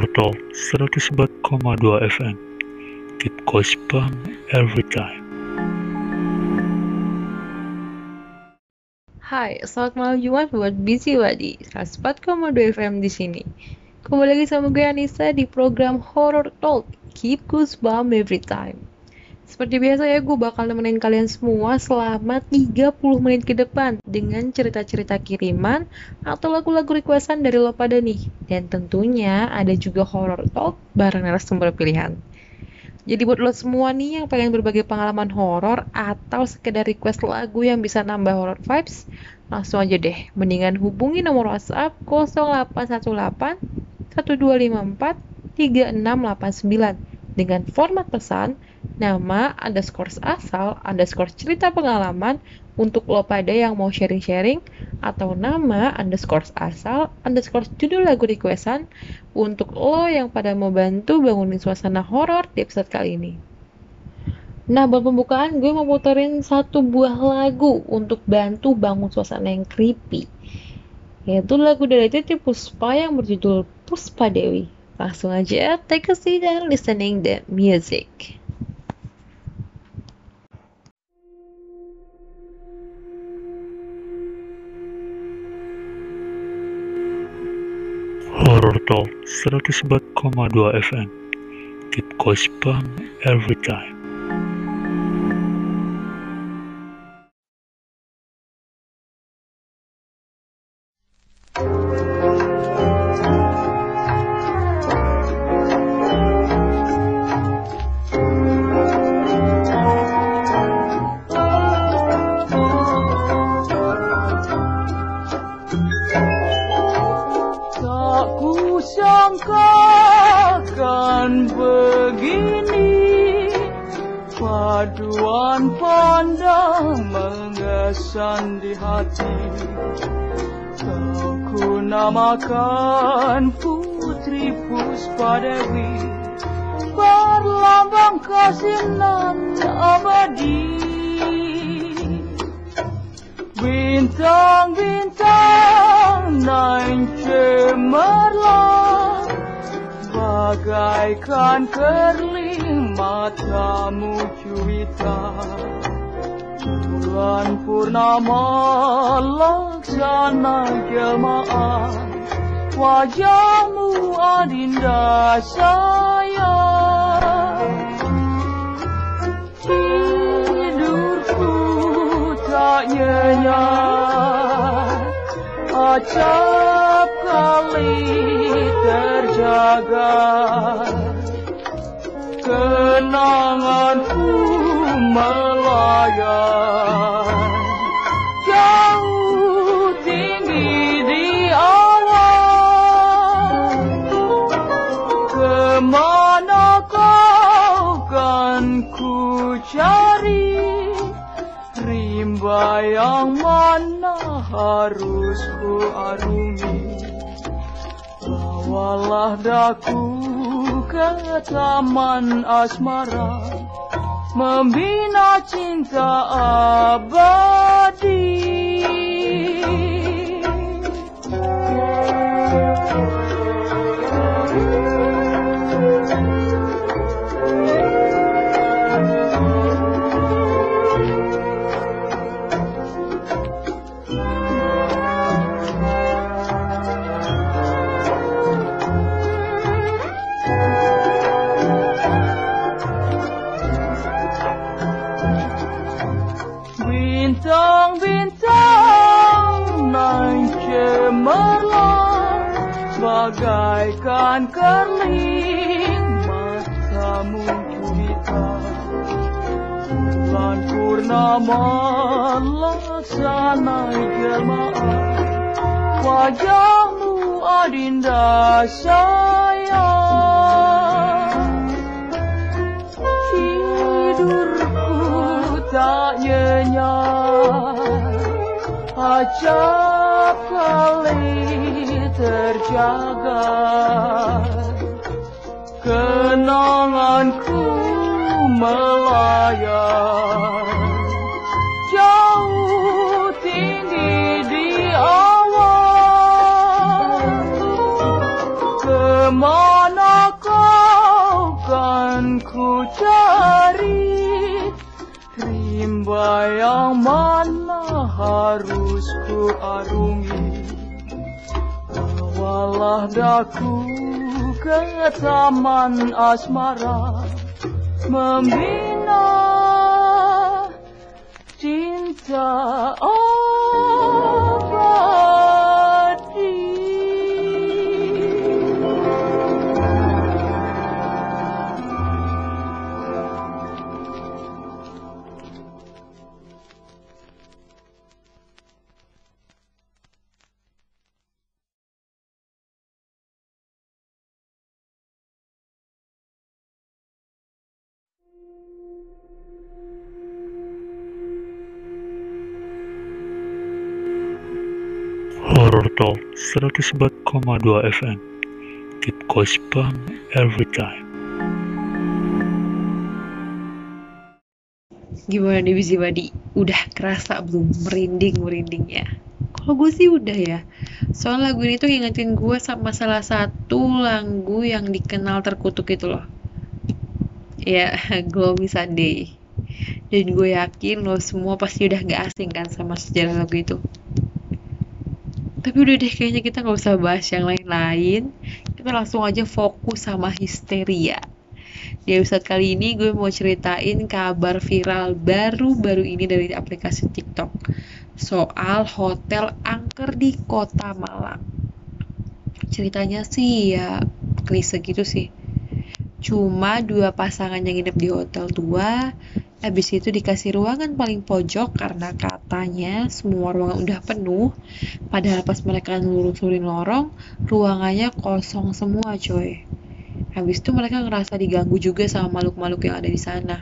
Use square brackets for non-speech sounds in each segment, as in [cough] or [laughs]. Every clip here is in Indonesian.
Horror Talk 104,2 FM Keep goosebump every time Hai, selamat malam Jumat buat Busy Wadi 104,2 FM di sini. Kembali lagi sama gue Anissa di program Horror Talk Keep Goosebump Every Time. Seperti biasa ya, gue bakal nemenin kalian semua selama 30 menit ke depan dengan cerita-cerita kiriman atau lagu-lagu requestan dari lo pada nih. Dan tentunya ada juga horror talk bareng narasumber pilihan. Jadi buat lo semua nih yang pengen berbagi pengalaman horor atau sekedar request lagu yang bisa nambah horror vibes, langsung aja deh. Mendingan hubungi nomor WhatsApp 0818 1254 3689 dengan format pesan nama underscore asal underscore cerita pengalaman untuk lo pada yang mau sharing-sharing atau nama underscore asal underscore judul lagu requestan untuk lo yang pada mau bantu bangunin suasana horor di episode kali ini. Nah, buat pembukaan gue mau puterin satu buah lagu untuk bantu bangun suasana yang creepy. Yaitu lagu dari Titi Puspa yang berjudul Puspa Dewi. Langsung aja take a seat and listening the music. Horror Talk 104,2 FM Keep goosebump every time namakan Putri Puspa Dewi Berlambang kasih nan abadi. Bintang-bintang naik cemerlang Bagaikan kerling matamu cuita. Bulan purnama laksana jemaah Wajahmu adinda sayang tidurku tak nyenyak Acap kali terjaga. Kenanganku melayang cari Rimba yang mana harus ku arungi Bawalah daku ke taman asmara Membina cinta abadi Bagaikan kerling matamu gurita Bulan purnama laksana jemaah Wajahmu adinda sayang tidurku tak nyenyak Acap kali terjaga. Kenanganku melayang. Jauh tinggi di awan Ke mana kau kan ku cari? Rimba yang mana harus ku arungi? Bawalah daku ke taman asmara Membina cinta. Abadi 104,2 FM Keep goosebump every time Gimana nih Busy Body? Udah kerasa belum merinding-merindingnya? Kalau gue sih udah ya. Soal lagu ini tuh ngingetin gue sama salah satu lagu yang dikenal terkutuk itu loh. Ya, [laughs] Gloomy Sunday. Dan gue yakin lo semua pasti udah gak asing kan sama sejarah lagu itu. Tapi udah deh kayaknya kita nggak usah bahas yang lain-lain. Kita langsung aja fokus sama histeria. Di episode kali ini gue mau ceritain kabar viral baru-baru ini dari aplikasi TikTok soal hotel angker di kota Malang. Ceritanya sih ya klise gitu sih. Cuma dua pasangan yang nginep di hotel tua, habis itu dikasih ruangan paling pojok karena katanya semua ruangan udah penuh. Padahal pas mereka nelusurin lorong, ruangannya kosong semua coy. Habis itu mereka ngerasa diganggu juga sama makhluk-makhluk yang ada di sana.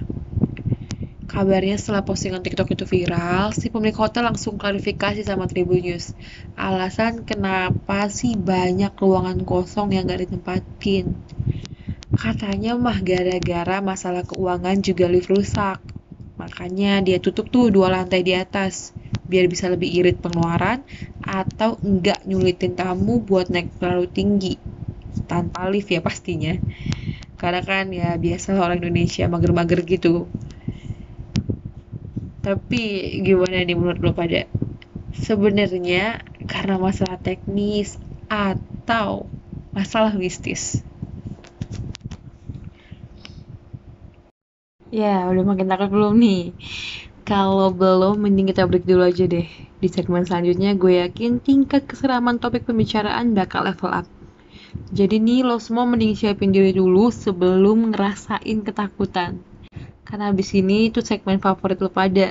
Kabarnya setelah postingan TikTok itu viral, si pemilik hotel langsung klarifikasi sama Tribun News. Alasan kenapa sih banyak ruangan kosong yang gak ditempatin. Katanya mah gara-gara masalah keuangan juga lift rusak. Makanya dia tutup tuh dua lantai di atas biar bisa lebih irit pengeluaran atau enggak nyulitin tamu buat naik terlalu tinggi. Tanpa lift ya pastinya. Karena kan ya biasa orang Indonesia mager-mager gitu. Tapi gimana nih menurut lo pada sebenarnya karena masalah teknis atau masalah mistis Ya, udah makin takut belum nih? Kalau belum, mending kita break dulu aja deh. Di segmen selanjutnya, gue yakin tingkat keseraman topik pembicaraan bakal level up. Jadi nih, lo semua mending siapin diri dulu sebelum ngerasain ketakutan. Karena abis ini itu segmen favorit lo pada.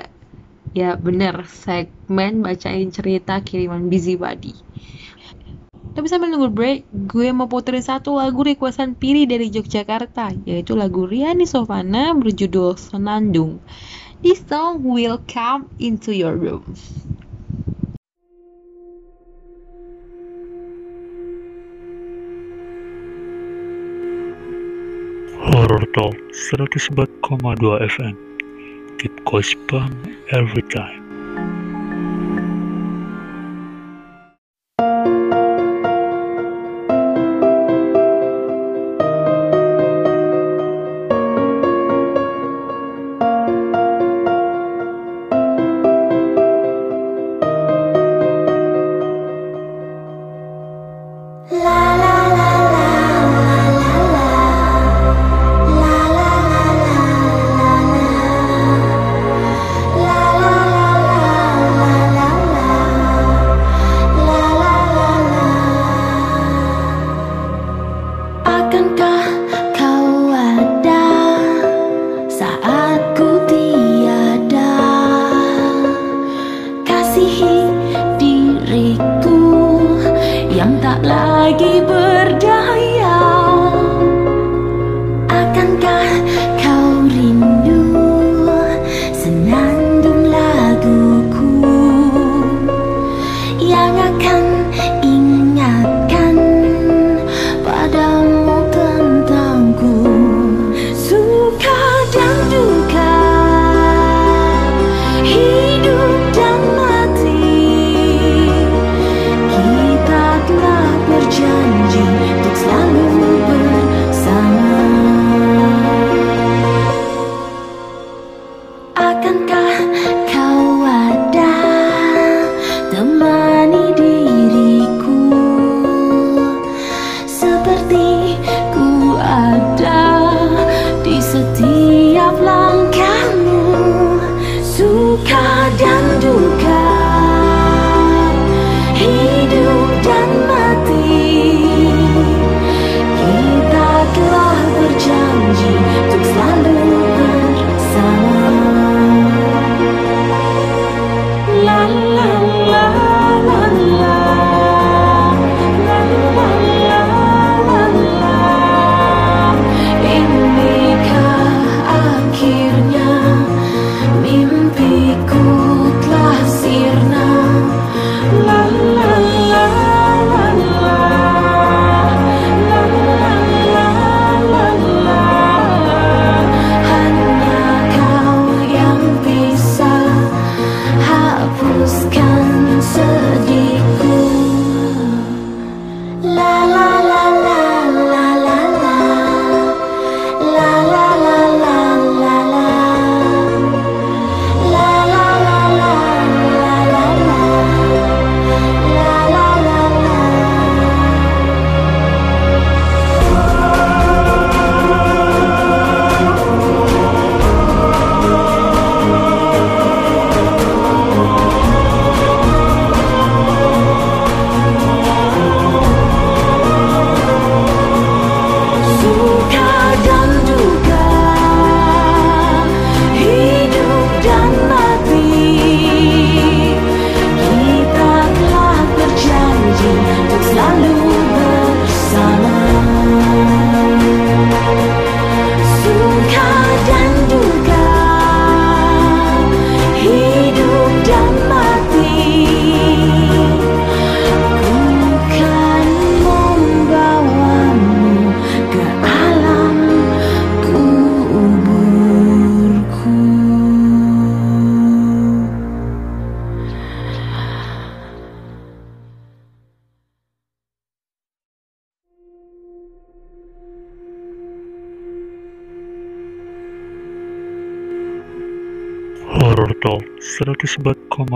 Ya bener, segmen bacain cerita kiriman Busy Body. Tapi sambil nunggu break, gue mau puterin satu lagu requestan Piri dari Yogyakarta, yaitu lagu Riani Sofana berjudul Senandung. This song will come into your room. Horror Talk 104,2 FM Keep goosebump every time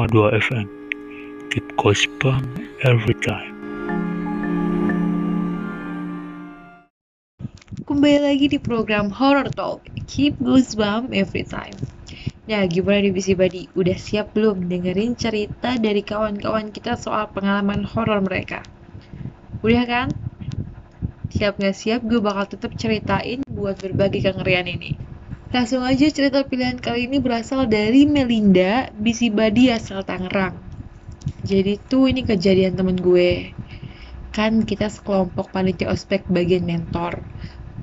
104,2 FM. Keep every time. Kembali lagi di program Horror Talk, Keep Goosebump Every Time. Nah, gimana nih Bisi Badi? Udah siap belum dengerin cerita dari kawan-kawan kita soal pengalaman horor mereka? Udah kan? Siap nggak siap, gue bakal tetap ceritain buat berbagi kengerian ini. Langsung aja cerita pilihan kali ini berasal dari Melinda, Bisi Badi asal Tangerang. Jadi tuh ini kejadian temen gue. Kan kita sekelompok panitia ospek bagian mentor.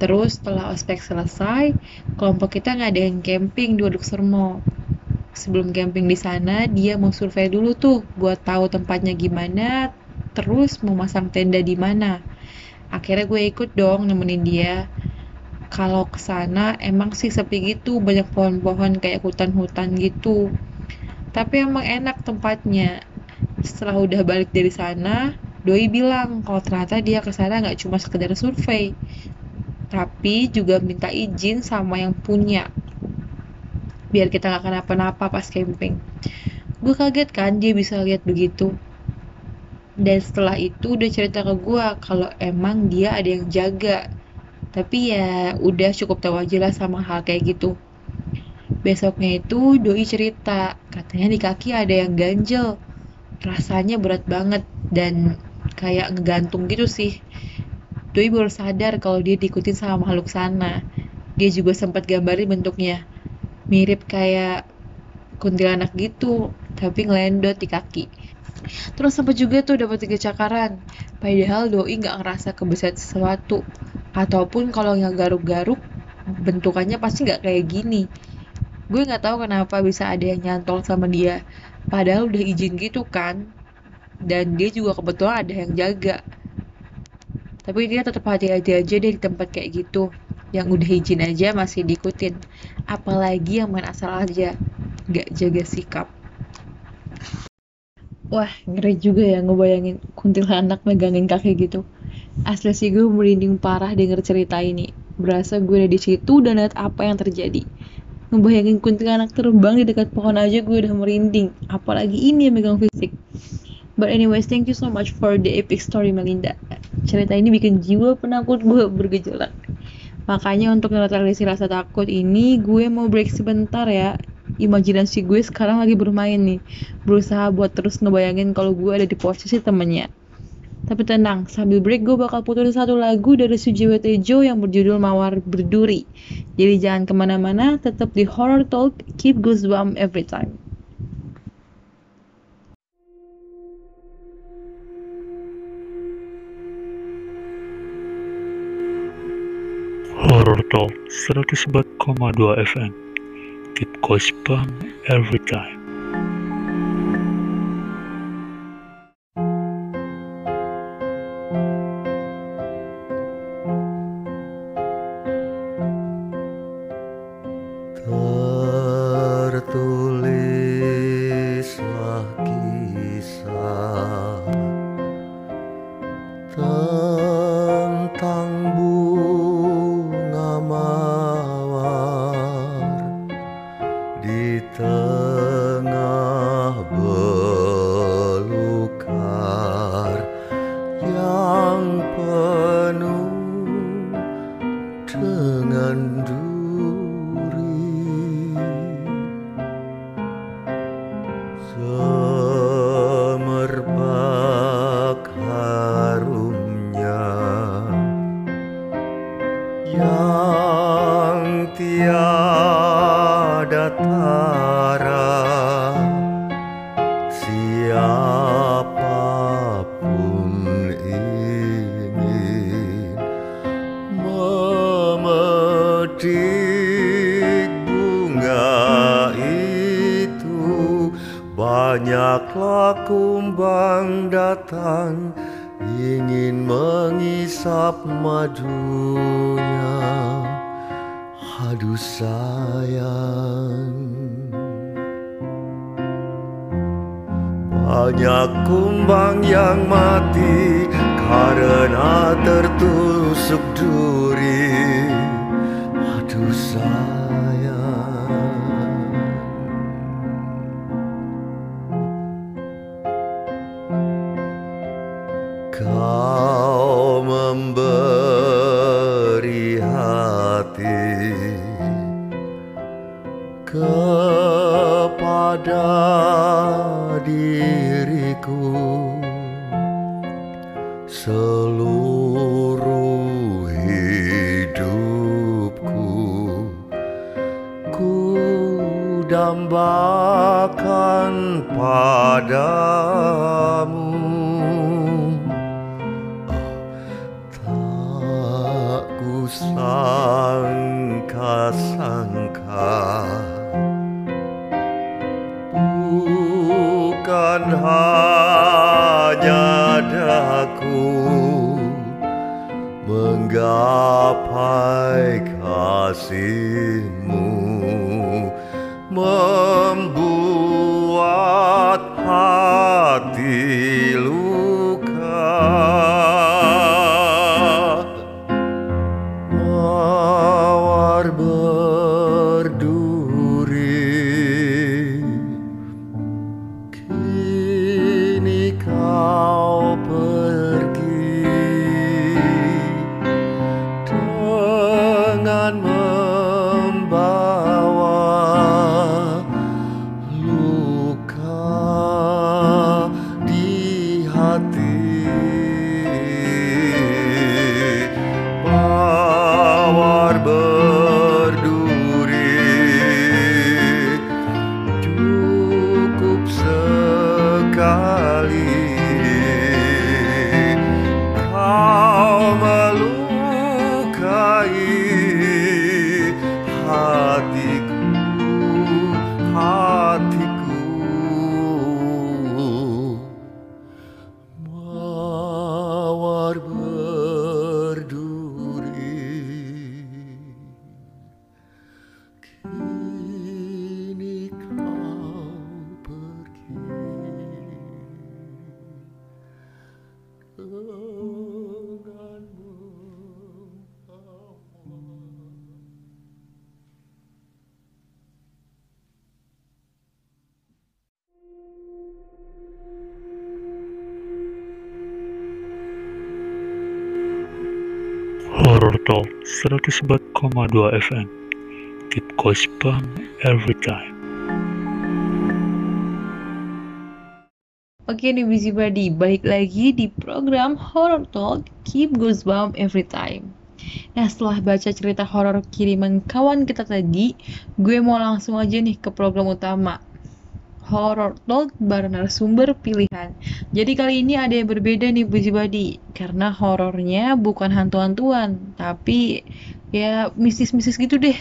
Terus setelah ospek selesai, kelompok kita ngadain camping di Waduk Sermo. Sebelum camping di sana, dia mau survei dulu tuh buat tahu tempatnya gimana, terus mau masang tenda di mana. Akhirnya gue ikut dong nemenin dia. Kalau ke sana emang sih sepi gitu, banyak pohon-pohon kayak hutan-hutan gitu. Tapi emang enak tempatnya. Setelah udah balik dari sana, Doi bilang kalau ternyata dia ke sana nggak cuma sekedar survei, tapi juga minta izin sama yang punya biar kita nggak kenapa-napa pas camping gue kaget kan dia bisa lihat begitu dan setelah itu udah cerita ke gue kalau emang dia ada yang jaga tapi ya udah cukup tahu aja lah sama hal kayak gitu besoknya itu doi cerita katanya di kaki ada yang ganjel rasanya berat banget dan kayak ngegantung gitu sih Doi baru sadar kalau dia diikutin sama makhluk sana. Dia juga sempat gambarin bentuknya. Mirip kayak kuntilanak gitu, tapi ngelendot di kaki. Terus sempat juga tuh dapat tiga cakaran. Padahal Doi nggak ngerasa kebeset sesuatu. Ataupun kalau yang garuk-garuk, bentukannya pasti nggak kayak gini. Gue nggak tahu kenapa bisa ada yang nyantol sama dia. Padahal udah izin gitu kan. Dan dia juga kebetulan ada yang jaga tapi dia tetap hati-hati aja deh di tempat kayak gitu yang udah izin aja masih diikutin apalagi yang main asal aja gak jaga sikap wah ngeri juga ya ngebayangin kuntilanak megangin kaki gitu asli sih gue merinding parah denger cerita ini berasa gue ada di situ dan lihat apa yang terjadi ngebayangin kuntilanak terbang di dekat pohon aja gue udah merinding apalagi ini yang megang fisik But anyways, thank you so much for the epic story Melinda. Cerita ini bikin jiwa penakut gue bergejolak. Makanya untuk menetralisir rasa takut ini, gue mau break sebentar ya. Imajinasi gue sekarang lagi bermain nih. Berusaha buat terus ngebayangin kalau gue ada di posisi temennya. Tapi tenang, sambil break gue bakal putusin satu lagu dari Sujiwo Tejo yang berjudul Mawar Berduri. Jadi jangan ke mana-mana, tetap di Horror Talk, keep goosebump every time. Horror Talk 104,2 FM. Keep goosebump every time. Banyak kumbang yang mati karena tertusuk duri tak Horror Talk 104,2 FM. Keep goosebump every time. Oke nih Busy Buddy, balik lagi di program Horror Talk Keep Goosebump Every Time. Nah setelah baca cerita horor kiriman kawan kita tadi, gue mau langsung aja nih ke program utama. Horror Talk bareng narasumber pilihan. Jadi kali ini ada yang berbeda nih Busy Buddy, karena horornya bukan hantu-hantuan, tapi ya mistis-mistis gitu deh.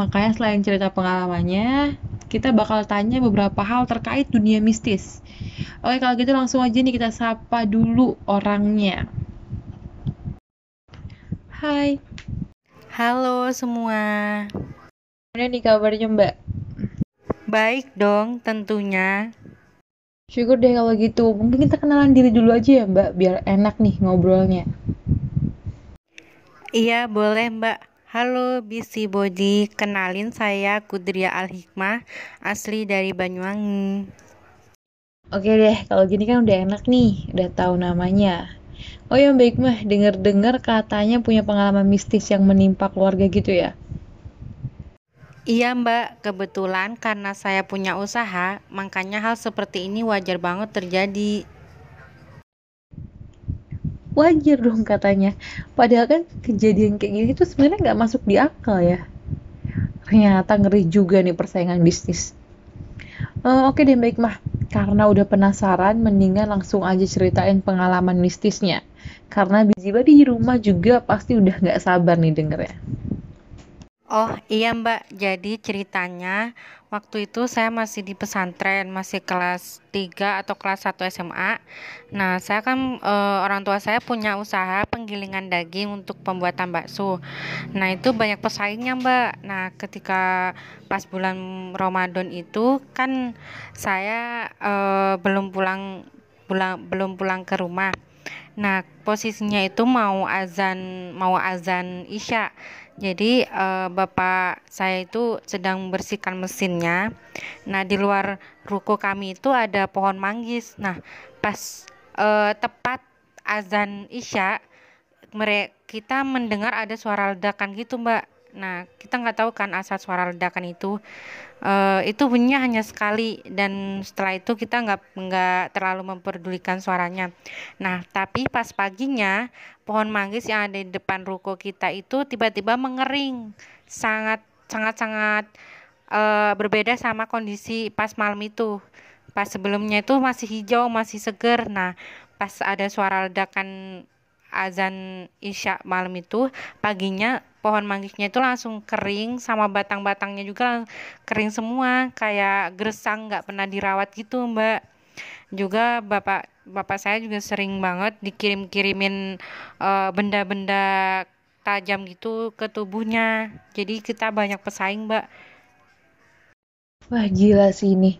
Makanya selain cerita pengalamannya, kita bakal tanya beberapa hal terkait dunia mistis. Oke, kalau gitu langsung aja nih kita sapa dulu orangnya. Hai, Halo semua. gimana nih kabarnya Mbak? Baik dong tentunya. Syukur deh kalau gitu. Mungkin kita kenalan diri dulu aja ya Mbak, biar enak nih ngobrolnya. Iya boleh mbak. Halo BC Body, kenalin saya Kudria Al Hikmah, asli dari Banyuwangi. Oke deh, kalau gini kan udah enak nih, udah tahu namanya. Oh ya baik mah, denger-dengar katanya punya pengalaman mistis yang menimpa keluarga gitu ya? Iya mbak, kebetulan karena saya punya usaha, makanya hal seperti ini wajar banget terjadi. Wajar dong katanya. Padahal kan kejadian kayak gini tuh sebenarnya nggak masuk di akal ya. Ternyata ngeri juga nih persaingan bisnis. Eh, Oke deh baik mah, karena udah penasaran, mendingan langsung aja ceritain pengalaman mistisnya. Karena Biziba di rumah juga pasti udah nggak sabar nih dengernya. Oh iya mbak, jadi ceritanya waktu itu saya masih di pesantren, masih kelas 3 atau kelas 1 SMA. Nah, saya kan eh, orang tua saya punya usaha penggilingan daging untuk pembuatan bakso. Nah, itu banyak pesaingnya mbak. Nah, ketika pas bulan Ramadan itu kan saya eh, belum pulang pulang belum pulang ke rumah. Nah, posisinya itu mau azan mau azan Isya. Jadi eh, bapak saya itu sedang membersihkan mesinnya. Nah, di luar ruko kami itu ada pohon manggis. Nah, pas eh, tepat azan isya mereka kita mendengar ada suara ledakan gitu mbak nah kita nggak tahu kan asal suara ledakan itu Eh, itu bunyinya hanya sekali dan setelah itu kita nggak nggak terlalu memperdulikan suaranya. Nah tapi pas paginya pohon manggis yang ada di depan ruko kita itu tiba-tiba mengering. Sangat sangat sangat eh, berbeda sama kondisi pas malam itu. Pas sebelumnya itu masih hijau masih seger. Nah pas ada suara ledakan azan isya malam itu paginya pohon manggisnya itu langsung kering sama batang-batangnya juga kering semua kayak gersang nggak pernah dirawat gitu mbak juga bapak bapak saya juga sering banget dikirim-kirimin eh, benda-benda tajam gitu ke tubuhnya jadi kita banyak pesaing mbak Wah gila sih ini.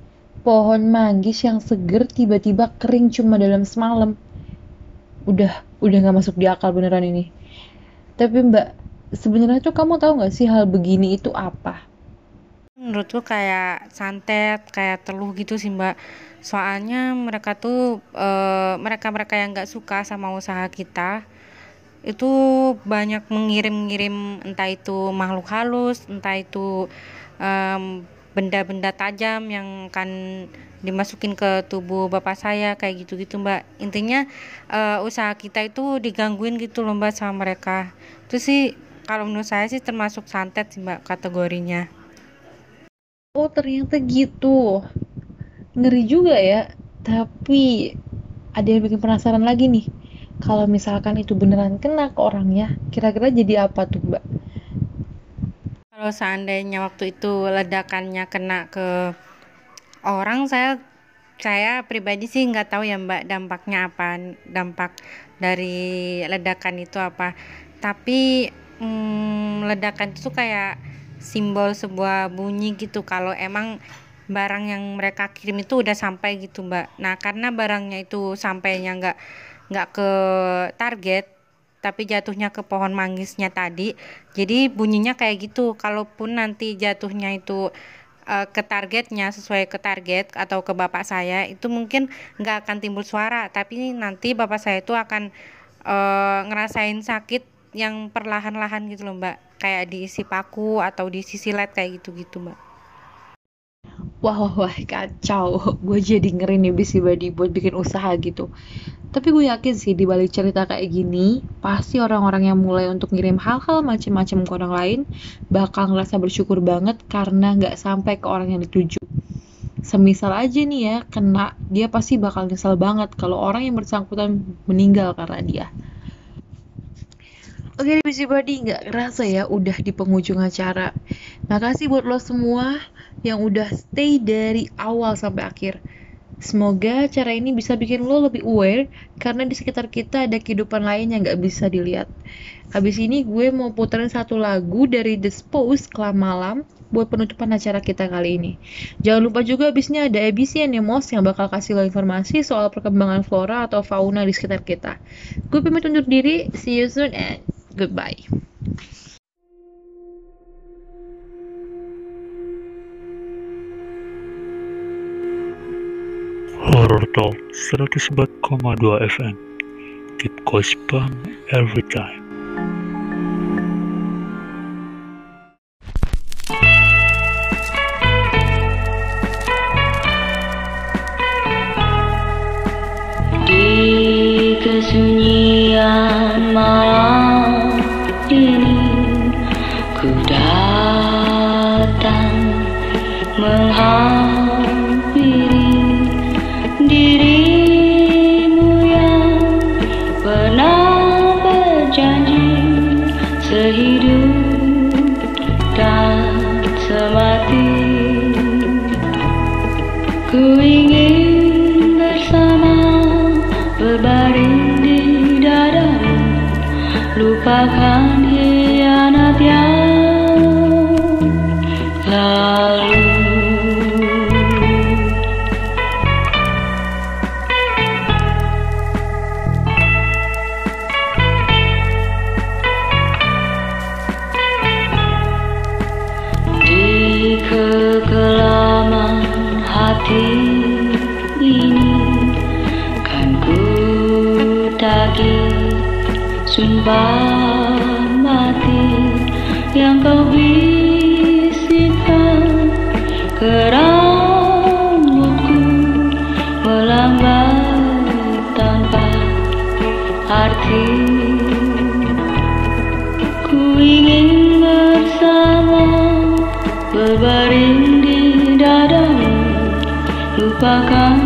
Pohon manggis yang seger tiba-tiba kering cuma dalam semalam. Udah, udah nggak masuk di akal beneran ini. Tapi Mbak, sebenarnya tuh kamu tahu nggak sih hal begini itu apa? menurutku kayak santet kayak teluh gitu sih mbak. Soalnya mereka tuh eh, mereka-mereka yang nggak suka sama usaha kita itu banyak mengirim-ngirim entah itu makhluk halus entah itu benda-benda tajam yang akan dimasukin ke tubuh bapak saya kayak gitu-gitu mbak. Intinya eh, usaha kita itu digangguin gitu loh mbak sama mereka. Itu sih kalau menurut saya sih termasuk santet sih mbak kategorinya Oh ternyata gitu. Ngeri juga ya. Tapi ada yang bikin penasaran lagi nih. Kalau misalkan itu beneran kena ke orangnya, kira-kira jadi apa tuh Mbak? Kalau seandainya waktu itu ledakannya kena ke orang, saya saya pribadi sih nggak tahu ya Mbak dampaknya apa, dampak dari ledakan itu apa. Tapi mm, ledakan itu kayak simbol sebuah bunyi gitu. Kalau emang barang yang mereka kirim itu udah sampai gitu Mbak. Nah karena barangnya itu sampainya nggak nggak ke target tapi jatuhnya ke pohon manggisnya tadi jadi bunyinya kayak gitu. Kalaupun nanti jatuhnya itu eh, ke targetnya sesuai ke target atau ke bapak saya itu mungkin nggak akan timbul suara. Tapi nanti bapak saya itu akan eh, ngerasain sakit yang perlahan-lahan gitu loh mbak kayak diisi paku atau diisi silet kayak gitu-gitu mbak Wah, wah, wah, kacau. [laughs] Gue jadi ngeri nih Busy Body buat bikin usaha gitu. Tapi gue yakin sih di balik cerita kayak gini, pasti orang-orang yang mulai untuk ngirim hal-hal macem-macem ke orang lain bakal ngerasa bersyukur banget karena nggak sampai ke orang yang dituju. Semisal aja nih ya, kena, dia pasti bakal nyesel banget kalau orang yang bersangkutan meninggal karena dia. Oke, Busy Body nggak kerasa ya udah di penghujung acara. Makasih buat lo semua yang udah stay dari awal sampai akhir. Semoga cara ini bisa bikin lo lebih aware karena di sekitar kita ada kehidupan lain yang nggak bisa dilihat. Habis ini gue mau puterin satu lagu dari The Spose Kelam Malam buat penutupan acara kita kali ini. Jangan lupa juga abisnya ada ABC Animals yang bakal kasih lo informasi soal perkembangan flora atau fauna di sekitar kita. Gue pamit undur diri, see you soon and goodbye. Horror Talk 104,2 FM Keep goosebump every time sumpah mati yang kau bisikkan ke rambutku melambai tanpa arti. Ku ingin bersama berbaring di dadamu. Lupakan